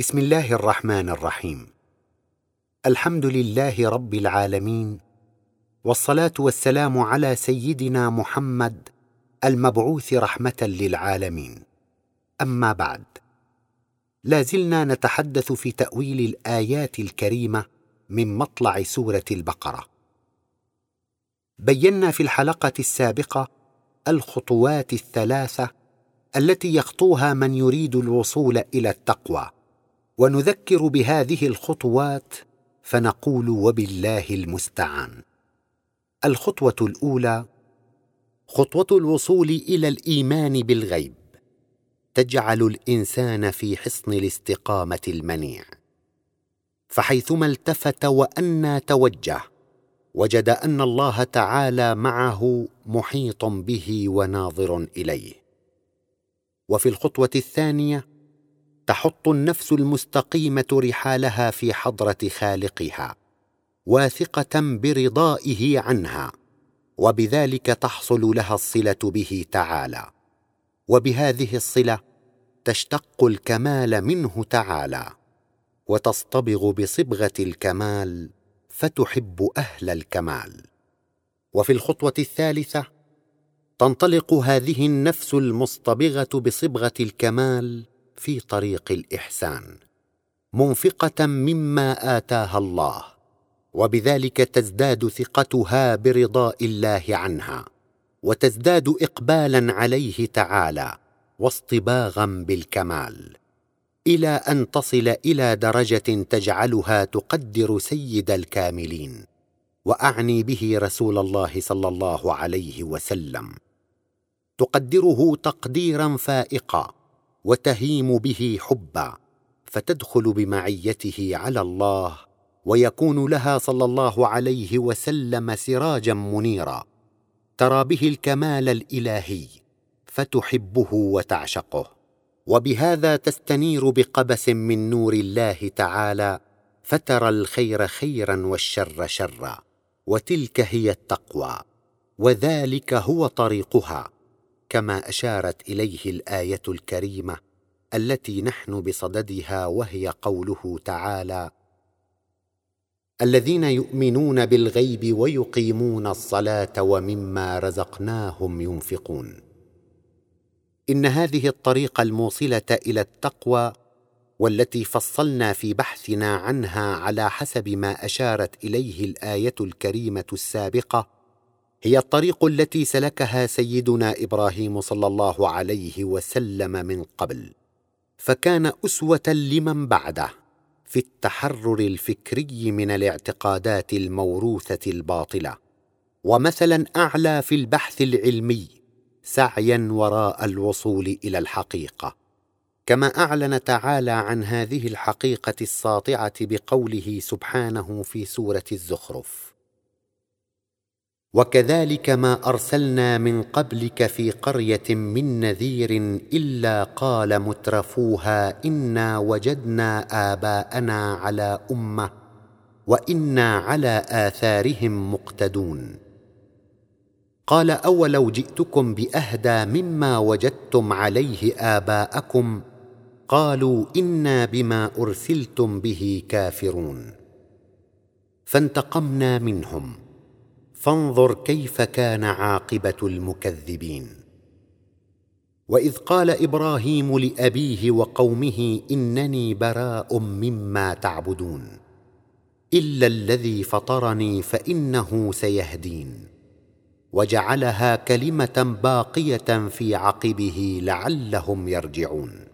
بسم الله الرحمن الرحيم. الحمد لله رب العالمين والصلاة والسلام على سيدنا محمد المبعوث رحمة للعالمين. أما بعد لا زلنا نتحدث في تأويل الآيات الكريمة من مطلع سورة البقرة. بينا في الحلقة السابقة الخطوات الثلاثة التي يخطوها من يريد الوصول إلى التقوى. ونذكر بهذه الخطوات فنقول وبالله المستعان. الخطوة الأولى خطوة الوصول إلى الإيمان بالغيب. تجعل الإنسان في حصن الاستقامة المنيع. فحيثما التفت وانى توجه وجد أن الله تعالى معه محيط به وناظر إليه. وفي الخطوة الثانية تحط النفس المستقيمة رحالها في حضرة خالقها واثقة برضائه عنها وبذلك تحصل لها الصلة به تعالى. وبهذه الصلة تشتق الكمال منه تعالى وتصطبغ بصبغة الكمال فتحب أهل الكمال. وفي الخطوة الثالثة تنطلق هذه النفس المصطبغة بصبغة الكمال في طريق الإحسان منفقة مما آتاها الله وبذلك تزداد ثقتها برضاء الله عنها وتزداد اقبالا عليه تعالى واصطباغا بالكمال إلى أن تصل إلى درجة تجعلها تقدر سيد الكاملين وأعني به رسول الله صلى الله عليه وسلم تقدره تقديرا فائقا. وتهيم به حبا فتدخل بمعيته على الله ويكون لها صلى الله عليه وسلم سراجا منيرا. ترى به الكمال الإلهي فتحبه وتعشقه. وبهذا تستنير بقبس من نور الله تعالى فترى الخير خيرا والشر شرا وتلك هي التقوى وذلك هو طريقها. كما أشارت إليه الآية الكريمة التي نحن بصددها وهي قوله تعالى الذين يؤمنون بالغيب ويقيمون الصلاة ومما رزقناهم ينفقون. إن هذه الطريقة الموصلة إلى التقوى والتي فصلنا في بحثنا عنها على حسب ما أشارت إليه الآية الكريمة السابقة هي الطريق التي سلكها سيدنا إبراهيم صلى الله عليه وسلم من قبل فكان أسوة لمن بعده في التحرر الفكري من الاعتقادات الموروثة الباطلة ومثلا أعلى في البحث العلمي سعيا وراء الوصول إلى الحقيقة كما أعلن تعالى عن هذه الحقيقة الساطعة بقوله سبحانه في سورة الزخرف. وكذلك ما أرسلنا من قبلك في قرية من نذير إلا قال مترفوها إنا وجدنا آباءنا على أمة وإنا على آثارهم مقتدون. قال أولو جئتكم بأهدى مما وجدتم عليه آباءكم؟ قالوا إنا بما أرسلتم به كافرون. فانتقمنا منهم. فانظر كيف كان عاقبة المكذبين. وإذ قال إبراهيم لأبيه وقومه إنني براء مما تعبدون إلا الذي فطرني فإنه سيهدين. وجعلها كلمة باقية في عقبه لعلهم يرجعون.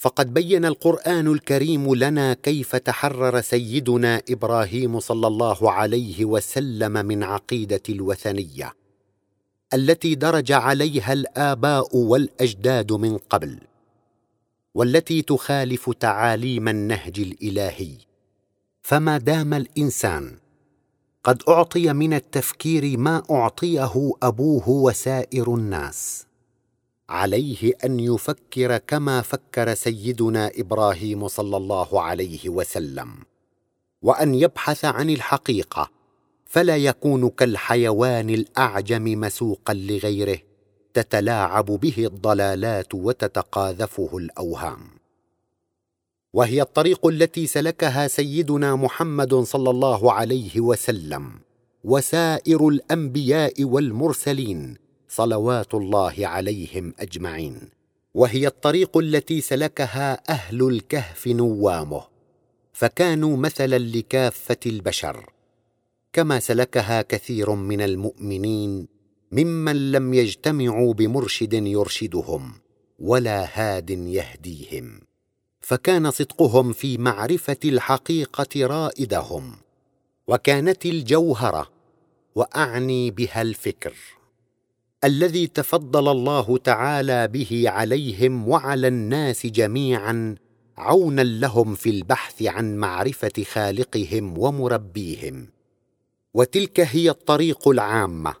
فقد بين القرآن الكريم لنا كيف تحرر سيدنا إبراهيم صلى الله عليه وسلم من عقيدة الوثنية التي درج عليها الآباء والأجداد من قبل والتي تخالف تعاليم النهج الإلهي. فما دام الإنسان قد أعطي من التفكير ما أعطيه أبوه وسائر الناس عليه أن يفكر كما فكر سيدنا إبراهيم صلى الله عليه وسلم وأن يبحث عن الحقيقة فلا يكون كالحيوان الأعجم مسوقا لغيره تتلاعب به الضلالات وتتقاذفه الأوهام. وهي الطريق التي سلكها سيدنا محمد صلى الله عليه وسلم وسائر الأنبياء والمرسلين صلوات الله عليهم أجمعين وهي الطريق التي سلكها أهل الكهف نوامه فكانوا مثلا لكافة البشر كما سلكها كثير من المؤمنين ممن لم يجتمعوا بمرشد يرشدهم ولا هاد يهديهم فكان صدقهم في معرفة الحقيقة رائدهم وكانت الجوهرة وأعني بها الفكر. الذي تفضل الله تعالى به عليهم وعلى الناس جميعا عونا لهم في البحث عن معرفة خالقهم ومربيهم. وتلك هي الطريق العامة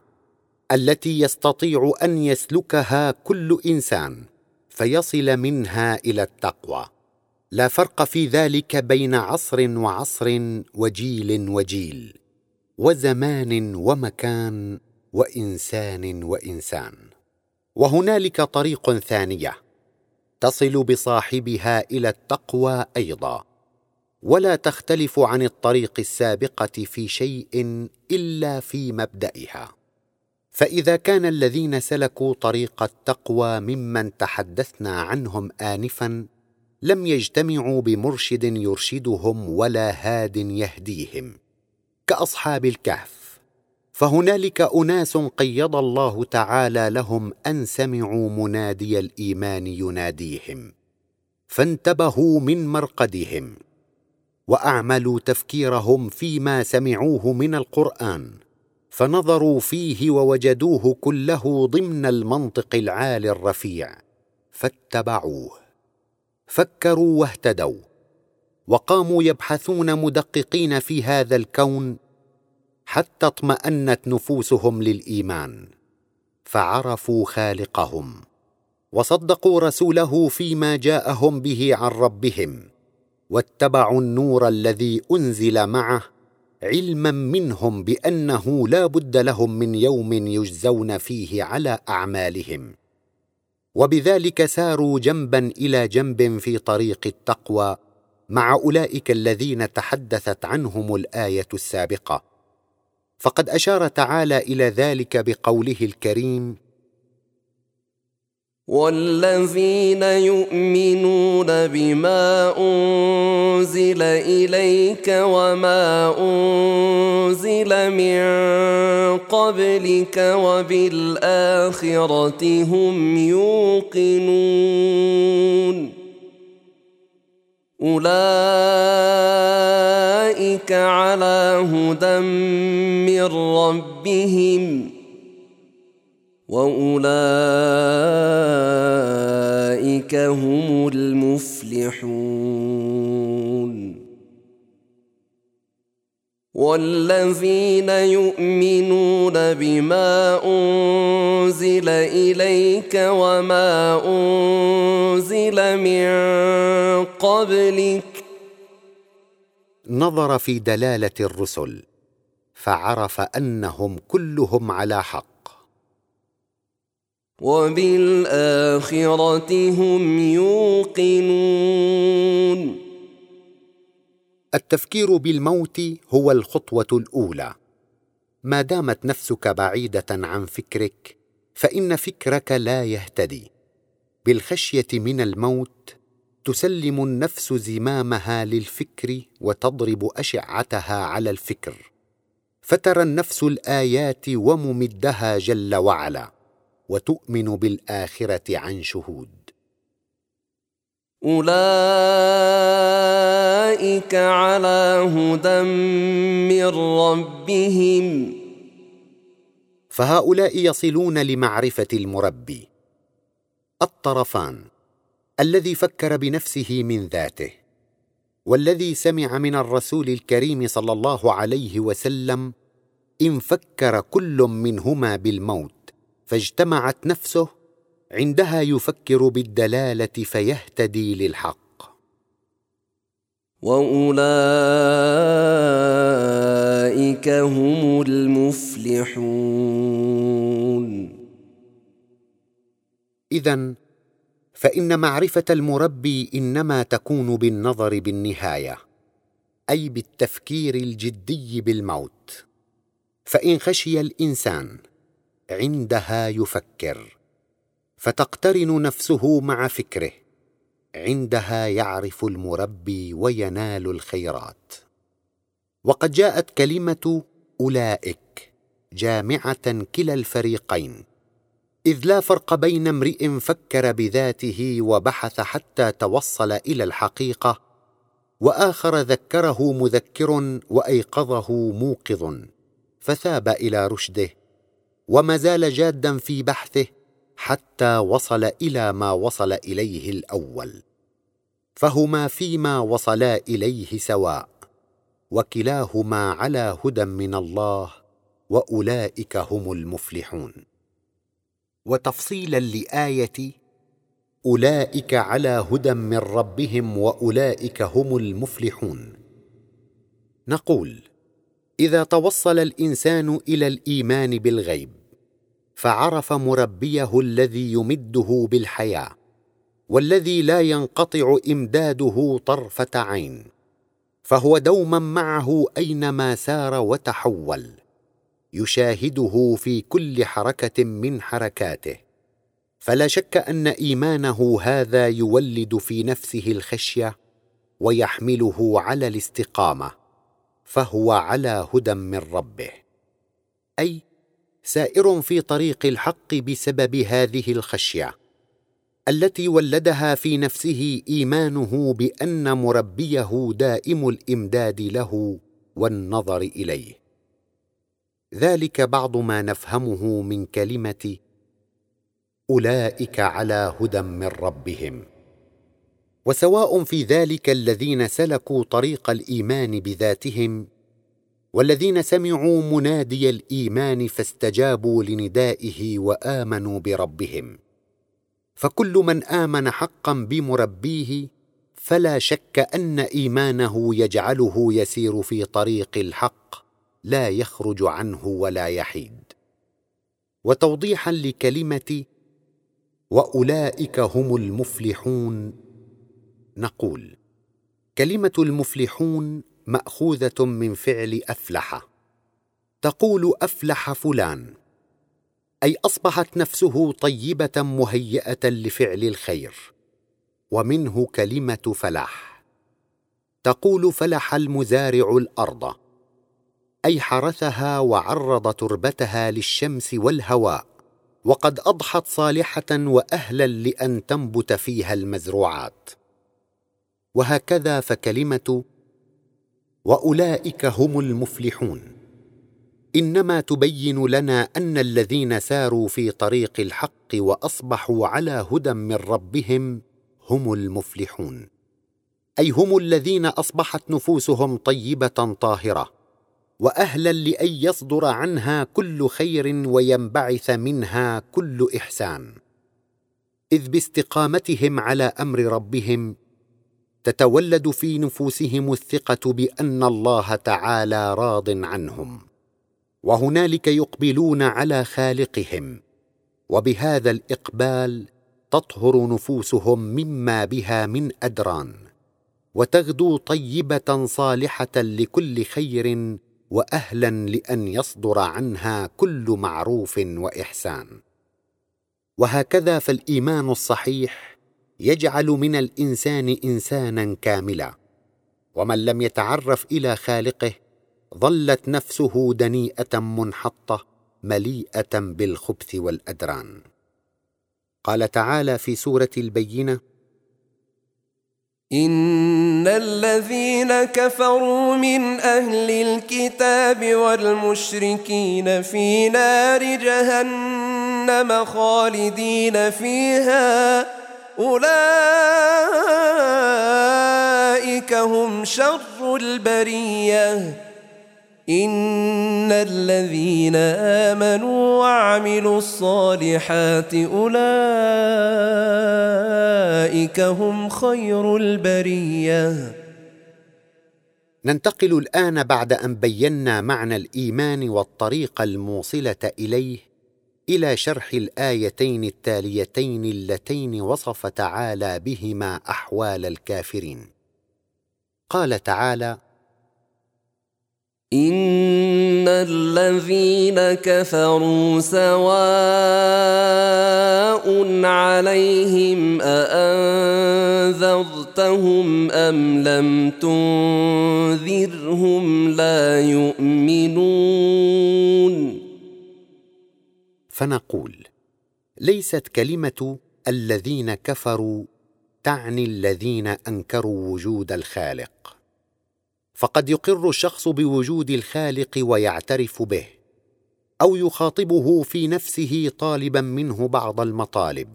التي يستطيع أن يسلكها كل إنسان فيصل منها إلى التقوى. لا فرق في ذلك بين عصر وعصر وجيل وجيل وزمان ومكان وإنسان وإنسان. وهنالك طريق ثانية تصل بصاحبها إلى التقوى أيضا. ولا تختلف عن الطريق السابقة في شيء إلا في مبداها فإذا كان الذين سلكوا طريق التقوى ممن تحدثنا عنهم انفا لم يجتمعوا بمرشد يرشدهم ولا هاد يهديهم. كأصحاب الكهف. فهنالك أناس قيض الله تعالى لهم أن سمعوا منادي الإيمان يناديهم. فانتبهوا من مرقدهم وأعملوا تفكيرهم فيما سمعوه من القرآن. فنظروا فيه ووجدوه كله ضمن المنطق العالي الرفيع. فاتبعوه. فكروا واهتدوا. وقاموا يبحثون مدققين في هذا الكون حتى اطمأنت نفوسهم للإيمان فعرفوا خالقهم وصدقوا رسوله فيما جاءهم به عن ربهم واتبعوا النور الذي أنزل معه علما منهم بأنه لا بد لهم من يوم يجزون فيه على أعمالهم. وبذلك ساروا جنبا إلى جنب في طريق التقوى مع أولئك الذين تحدثت عنهم الآية السابقة. فقد أشار تعالى إلى ذلك بقوله الكريم والذين يؤمنون بما انزل اليك وما انزل من قبلك وبالاخره هم يوقنون أولئك على هدى من ربهم وأولئك هم المفلحون. والذين يؤمنون بما انزل اليك وما انزل من قبلك نظر في دلاله الرسل فعرف انهم كلهم على حق وبالاخره هم يوقنون التفكير بالموت هو الخطوة الأولى. ما دامت نفسك بعيدة عن فكرك فإن فكرك لا يهتدي. بالخشية من الموت تسلم النفس زمامها للفكر وتضرب أشعتها على الفكر. فترى النفس الآيات وممدها جل وعلا وتؤمن بالآخرة عن شهود. أولئك على هدى من ربهم. فهؤلاء يصلون لمعرفة المربي الطرفان الذي فكر بنفسه من ذاته والذي سمع من الرسول الكريم صلى الله عليه وسلم إن فكر كل منهما بالموت فاجتمعت نفسه عندها يفكر بالدلالة فيهتدي للحق. وأولئك هم المفلحون. اذا فإن معرفة المربي إنما تكون بالنظر بالنهاية أي بالتفكير الجدي بالموت. فإن خشي الإنسان عندها يفكر. فتقترن نفسه مع فكره. عندها يعرف المربي وينال الخيرات. وقد جاءت كلمة أولئك جامعة كلا الفريقين. إذ لا فرق بين امرئ فكر بذاته وبحث حتى توصل إلى الحقيقة وآخر ذكره مذكر وأيقظه موقظ فثاب إلى رشده وما زال جادا في بحثه حتى وصل إلى ما وصل إليه الأول فهما فيما وصلا إليه سواء وكلاهما على هدى من الله وأولئك هم المفلحون. وتفصيلا لآية أولئك على هدى من ربهم وأولئك هم المفلحون. نقول إذا توصل الإنسان إلى الإيمان بالغيب فعرف مربيه الذي يمده بالحياة والذي لا ينقطع إمداده طرفة عين فهو دوما معه أينما سار وتحول يشاهده في كل حركة من حركاته. فلا شك أن إيمانه هذا يولد في نفسه الخشية ويحمله على الاستقامة فهو على هدى من ربه. أي سائر في طريق الحق بسبب هذه الخشية التي ولدها في نفسه إيمانه بأن مربيه دائم الإمداد له والنظر إليه. ذلك بعض ما نفهمه من كلمة أولئك على هدى من ربهم. وسواء في ذلك الذين سلكوا طريق الإيمان بذاتهم والذين سمعوا منادي الإيمان فاستجابوا لندائه وآمنوا بربهم. فكل من آمن حقا بمربيه فلا شك أن إيمانه يجعله يسير في طريق الحق لا يخرج عنه ولا يحيد. وتوضيحا لكلمة وأولئك هم المفلحون نقول كلمة المفلحون مأخوذة من فعل أفلح. تقول أفلح فلان. أي أصبحت نفسه طيبة مهيئة لفعل الخير ومنه كلمة فلاح. تقول فلح المزارع الأرض. أي حرثها وعرض تربتها للشمس والهواء وقد أضحت صالحة وأهلا لأن تنبت فيها المزروعات. وهكذا فكلمة وأولئك هم المفلحون. إنما تبين لنا أن الذين ساروا في طريق الحق وأصبحوا على هدى من ربهم هم المفلحون. أي هم الذين أصبحت نفوسهم طيبة طاهرة وأهلا لأن يصدر عنها كل خير وينبعث منها كل إحسان. إذ باستقامتهم على أمر ربهم تتولد في نفوسهم الثقة بأن الله تعالى راض عنهم وهنالك يقبلون على خالقهم وبهذا الإقبال تطهر نفوسهم مما بها من أدران وتغدو طيبة صالحة لكل خير وأهلا لأن يصدر عنها كل معروف وإحسان. وهكذا فالإيمان الصحيح يجعل من الإنسان إنسانا كاملا. ومن لم يتعرف إلى خالقه ظلت نفسه دنيئة منحطة مليئة بالخبث والأدران. قال تعالى في سورة البينة إن الذين كفروا من أهل الكتاب والمشركين في نار جهنم خالدين فيها. أولئك هم شر البرية. إن الذين آمنوا وعملوا الصالحات أولئك هم خير البرية. ننتقل الآن بعد أن بينا معنى الإيمان والطريق الموصلة إليه. إلى شرح الآيتين التاليتين اللتين وصف تعالى بهما أحوال الكافرين. قال تعالى إن الذين كفروا سواء عليهم أأنذرتهم أم لم تنذرهم لا يؤمنون. فنقول ليست كلمة الذين كفروا تعني الذين أنكروا وجود الخالق. فقد يقر الشخص بوجود الخالق ويعترف به أو يخاطبه في نفسه طالبا منه بعض المطالب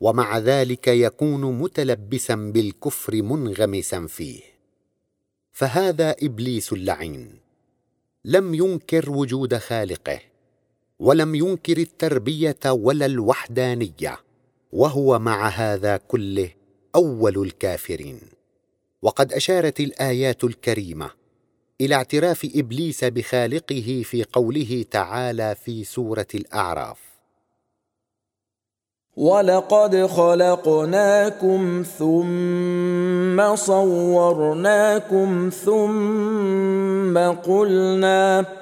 ومع ذلك يكون متلبسا بالكفر منغمسا فيه. فهذا إبليس اللعين لم ينكر وجود خالقه. ولم ينكر التربية ولا الوحدانية وهو مع هذا كله أول الكافرين. وقد أشارت الآيات الكريمة إلى اعتراف إبليس بخالقه في قوله تعالى في سورة الأعراف. ولقد خلقناكم ثم صورناكم ثم قلنا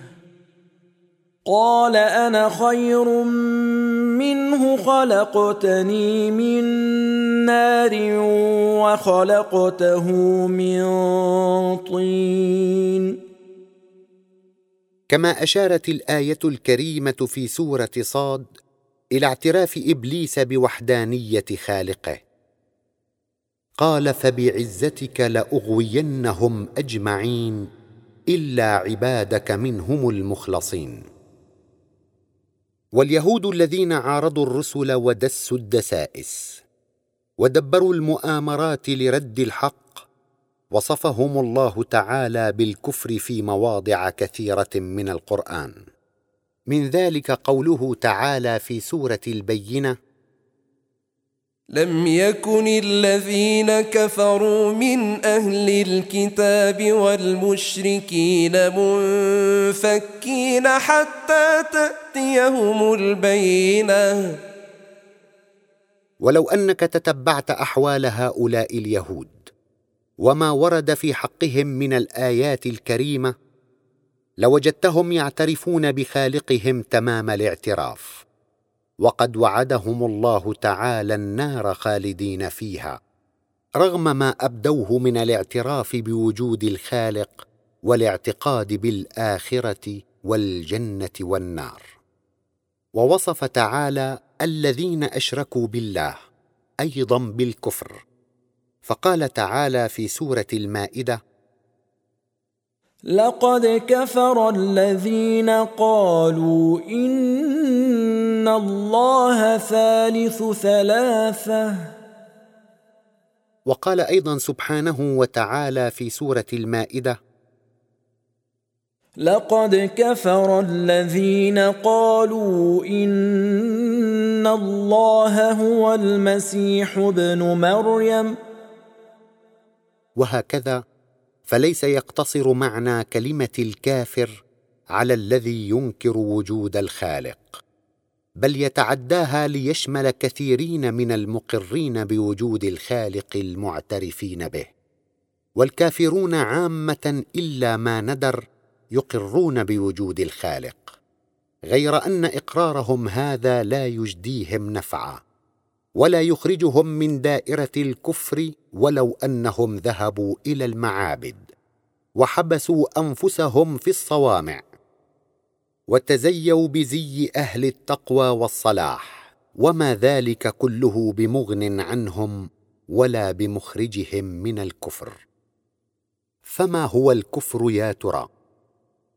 قال أنا خير منه خلقتني من نار وخلقته من طين. كما أشارت الآية الكريمة في سورة صاد إلى اعتراف إبليس بوحدانية خالقه. قال فبعزتك لأغوينهم أجمعين إلا عبادك منهم المخلصين. واليهود الذين عارضوا الرسل ودسوا الدسائس ودبروا المؤامرات لرد الحق وصفهم الله تعالى بالكفر في مواضع كثيرة من القرآن. من ذلك قوله تعالى في سورة البينة لم يكن الذين كفروا من أهل الكتاب والمشركين منفكين حتى تأتيهم البينة. ولو أنك تتبعت أحوال هؤلاء اليهود وما ورد في حقهم من الآيات الكريمة لوجدتهم يعترفون بخالقهم تمام الاعتراف. وقد وعدهم الله تعالى النار خالدين فيها رغم ما أبدوه من الاعتراف بوجود الخالق والاعتقاد بالآخرة والجنة والنار. ووصف تعالى الذين أشركوا بالله أيضا بالكفر. فقال تعالى في سورة المائدة لقد كفر الذين قالوا إن الله ثالث ثلاثة. وقال أيضا سبحانه وتعالى في سورة المائدة لقد كفر الذين قالوا إن الله هو المسيح ابن مريم. وهكذا فليس يقتصر معنى كلمة الكافر على الذي ينكر وجود الخالق بل يتعداها ليشمل كثيرين من المقرين بوجود الخالق المعترفين به. والكافرون عامة إلا ما ندر يقرون بوجود الخالق غير أن إقرارهم هذا لا يجديهم نفعا ولا يخرجهم من دائرة الكفر ولو أنهم ذهبوا إلى المعابد وحبسوا أنفسهم في الصوامع وتزيوا بزي أهل التقوى والصلاح وما ذلك كله بمغن عنهم ولا بمخرجهم من الكفر. فما هو الكفر يا ترى؟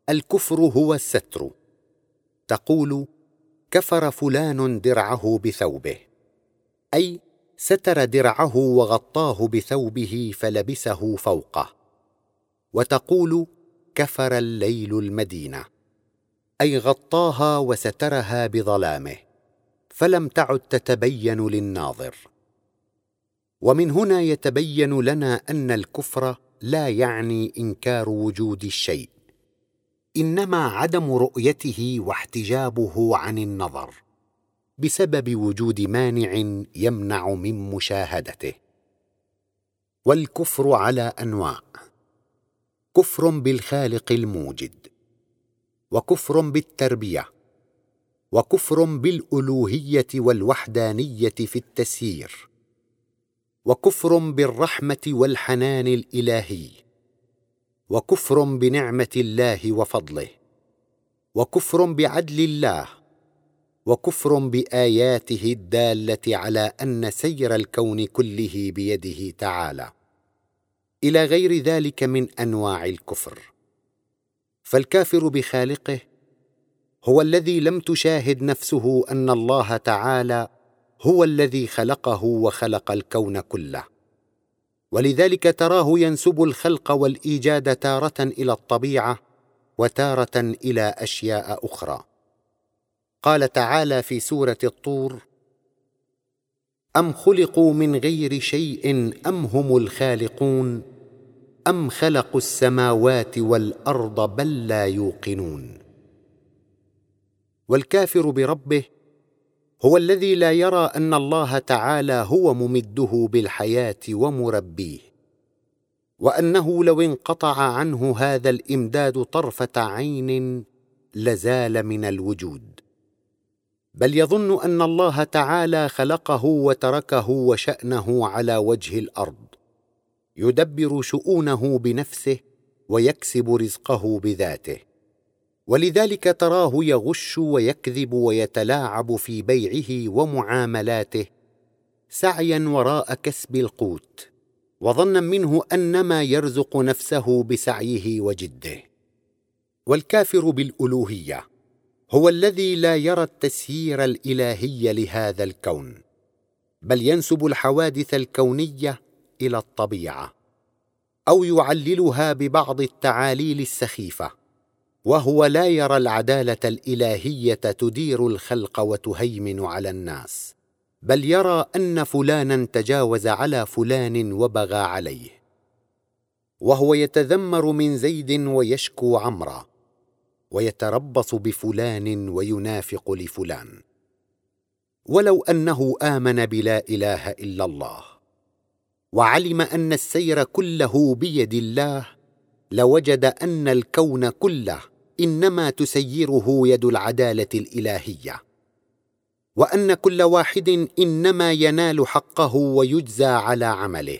الكفر هو الستر. تقول كفر فلان درعه بثوبه. أي ستر درعه وغطاه بثوبه فلبسه فوقه. وتقول كفر الليل المدينة. أي غطاها وسترها بظلامه. فلم تعد تتبين للناظر. ومن هنا يتبين لنا أن الكفر لا يعني إنكار وجود الشيء إنما عدم رؤيته واحتجابه عن النظر. بسبب وجود مانع يمنع من مشاهدته. والكفر على أنواع. كفر بالخالق الموجد. وكفر بالتربية. وكفر بالألوهية والوحدانية في التسيير. وكفر بالرحمة والحنان الإلهي. وكفر بنعمة الله وفضله. وكفر بعدل الله. وكفر بآياته الدالة على أن سير الكون كله بيده تعالى. إلى غير ذلك من أنواع الكفر. فالكافر بخالقه هو الذي لم تشاهد نفسه أن الله تعالى هو الذي خلقه وخلق الكون كله. ولذلك تراه ينسب الخلق والإيجاد تارة إلى الطبيعة وتارة إلى أشياء أخرى. قال تعالى في سورة الطور ام خلقوا من غير شيء ام هم الخالقون ام خلقوا السماوات والارض بل لا يوقنون. والكافر بربه هو الذي لا يرى ان الله تعالى هو ممده بالحياة ومربيه. وانه لو انقطع عنه هذا الامداد طرفه عين لزال من الوجود. بل يظن أن الله تعالى خلقه وتركه وشأنه على وجه الأرض. يدبر شؤونه بنفسه ويكسب رزقه بذاته. ولذلك تراه يغش ويكذب ويتلاعب في بيعه ومعاملاته سعيا وراء كسب القوت وظنا منه انما يرزق نفسه بسعيه وجده. والكافر بالألوهية. هو الذي لا يرى التسيير الإلهي لهذا الكون بل ينسب الحوادث الكونية إلى الطبيعة أو يعللها ببعض التعاليل السخيفة وهو لا يرى العدالة الإلهية تدير الخلق وتهيمن على الناس بل يرى أن فلانا تجاوز على فلان وبغى عليه وهو يتذمر من زيد ويشكو عمرا. ويتربص بفلان وينافق لفلان. ولو أنه آمن بلا إله إلا الله وعلم أن السير كله بيد الله لوجد أن الكون كله إنما تسيره يد العدالة الإلهية. وأن كل واحد إنما ينال حقه ويجزى على عمله.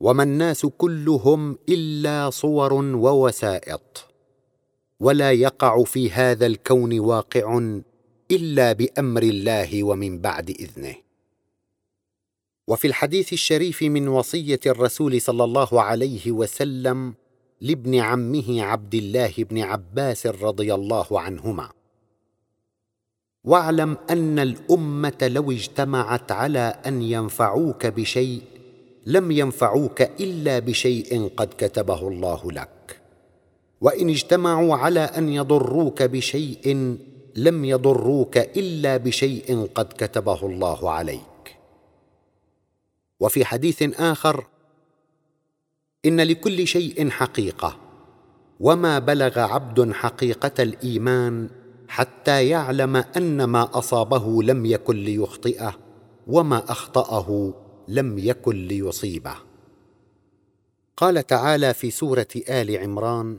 وما الناس كلهم إلا صور ووسائط ولا يقع في هذا الكون واقع إلا بأمر الله ومن بعد إذنه. وفي الحديث الشريف من وصية الرسول صلى الله عليه وسلم لابن عمه عبد الله بن عباس رضي الله عنهما. واعلم أن الأمة لو اجتمعت على أن ينفعوك بشيء لم ينفعوك إلا بشيء قد كتبه الله لك. وإن اجتمعوا على أن يضروك بشيء لم يضروك إلا بشيء قد كتبه الله عليك. وفي حديث آخر إن لكل شيء حقيقة وما بلغ عبد حقيقة الإيمان حتى يعلم أن ما أصابه لم يكن ليخطئه وما أخطأه لم يكن ليصيبه. قال تعالى في سورة آل عمران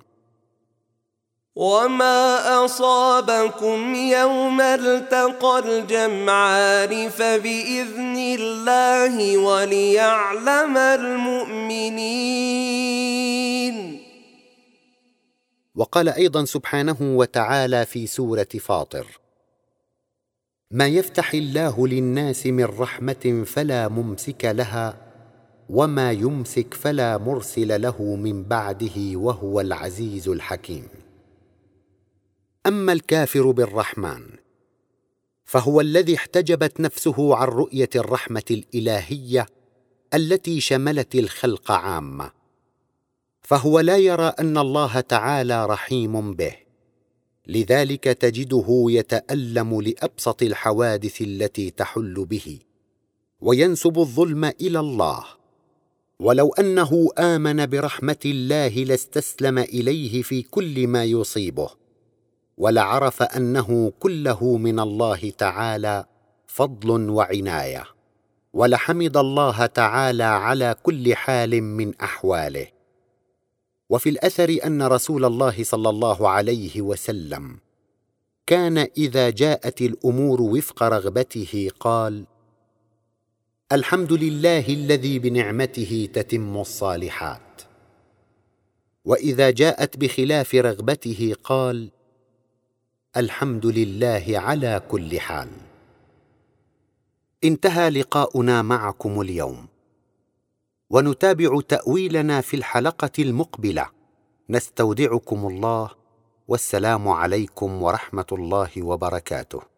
وما أصابكم يوم التقى الجمعان فبإذن الله وليعلم المؤمنين. وقال أيضا سبحانه وتعالى في سورة فاطر ما يفتح الله للناس من رحمة فلا ممسك لها وما يمسك فلا مرسل له من بعده وهو العزيز الحكيم. أما الكافر بالرحمن فهو الذي احتجبت نفسه عن رؤية الرحمة الإلهية التي شملت الخلق عامة فهو لا يرى أن الله تعالى رحيم به. لذلك تجده يتألم لأبسط الحوادث التي تحل به وينسب الظلم إلى الله. ولو أنه آمن برحمة الله لاستسلم إليه في كل ما يصيبه. ولعرف أنه كله من الله تعالى فضل وعناية ولحمد الله تعالى على كل حال من أحواله. وفي الأثر أن رسول الله صلى الله عليه وسلم كان إذا جاءت الأمور وفق رغبته قال الحمد لله الذي بنعمته تتم الصالحات. وإذا جاءت بخلاف رغبته قال الحمد لله على كل حال. انتهى لقاؤنا معكم اليوم. ونتابع تأويلنا في الحلقة المقبلة. نستودعكم الله. والسلام عليكم ورحمة الله وبركاته.